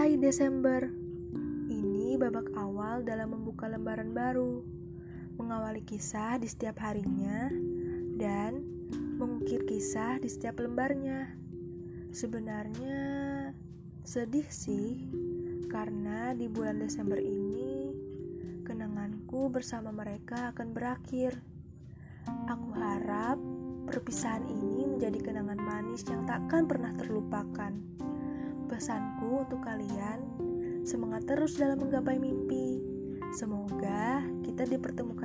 Desember. Ini babak awal dalam membuka lembaran baru, mengawali kisah di setiap harinya, dan mengukir kisah di setiap lembarnya. Sebenarnya sedih sih, karena di bulan Desember ini kenanganku bersama mereka akan berakhir. Aku harap perpisahan ini menjadi kenangan manis yang takkan pernah terlupakan. Pesanku untuk kalian, semangat terus dalam menggapai mimpi. Semoga kita dipertemukan.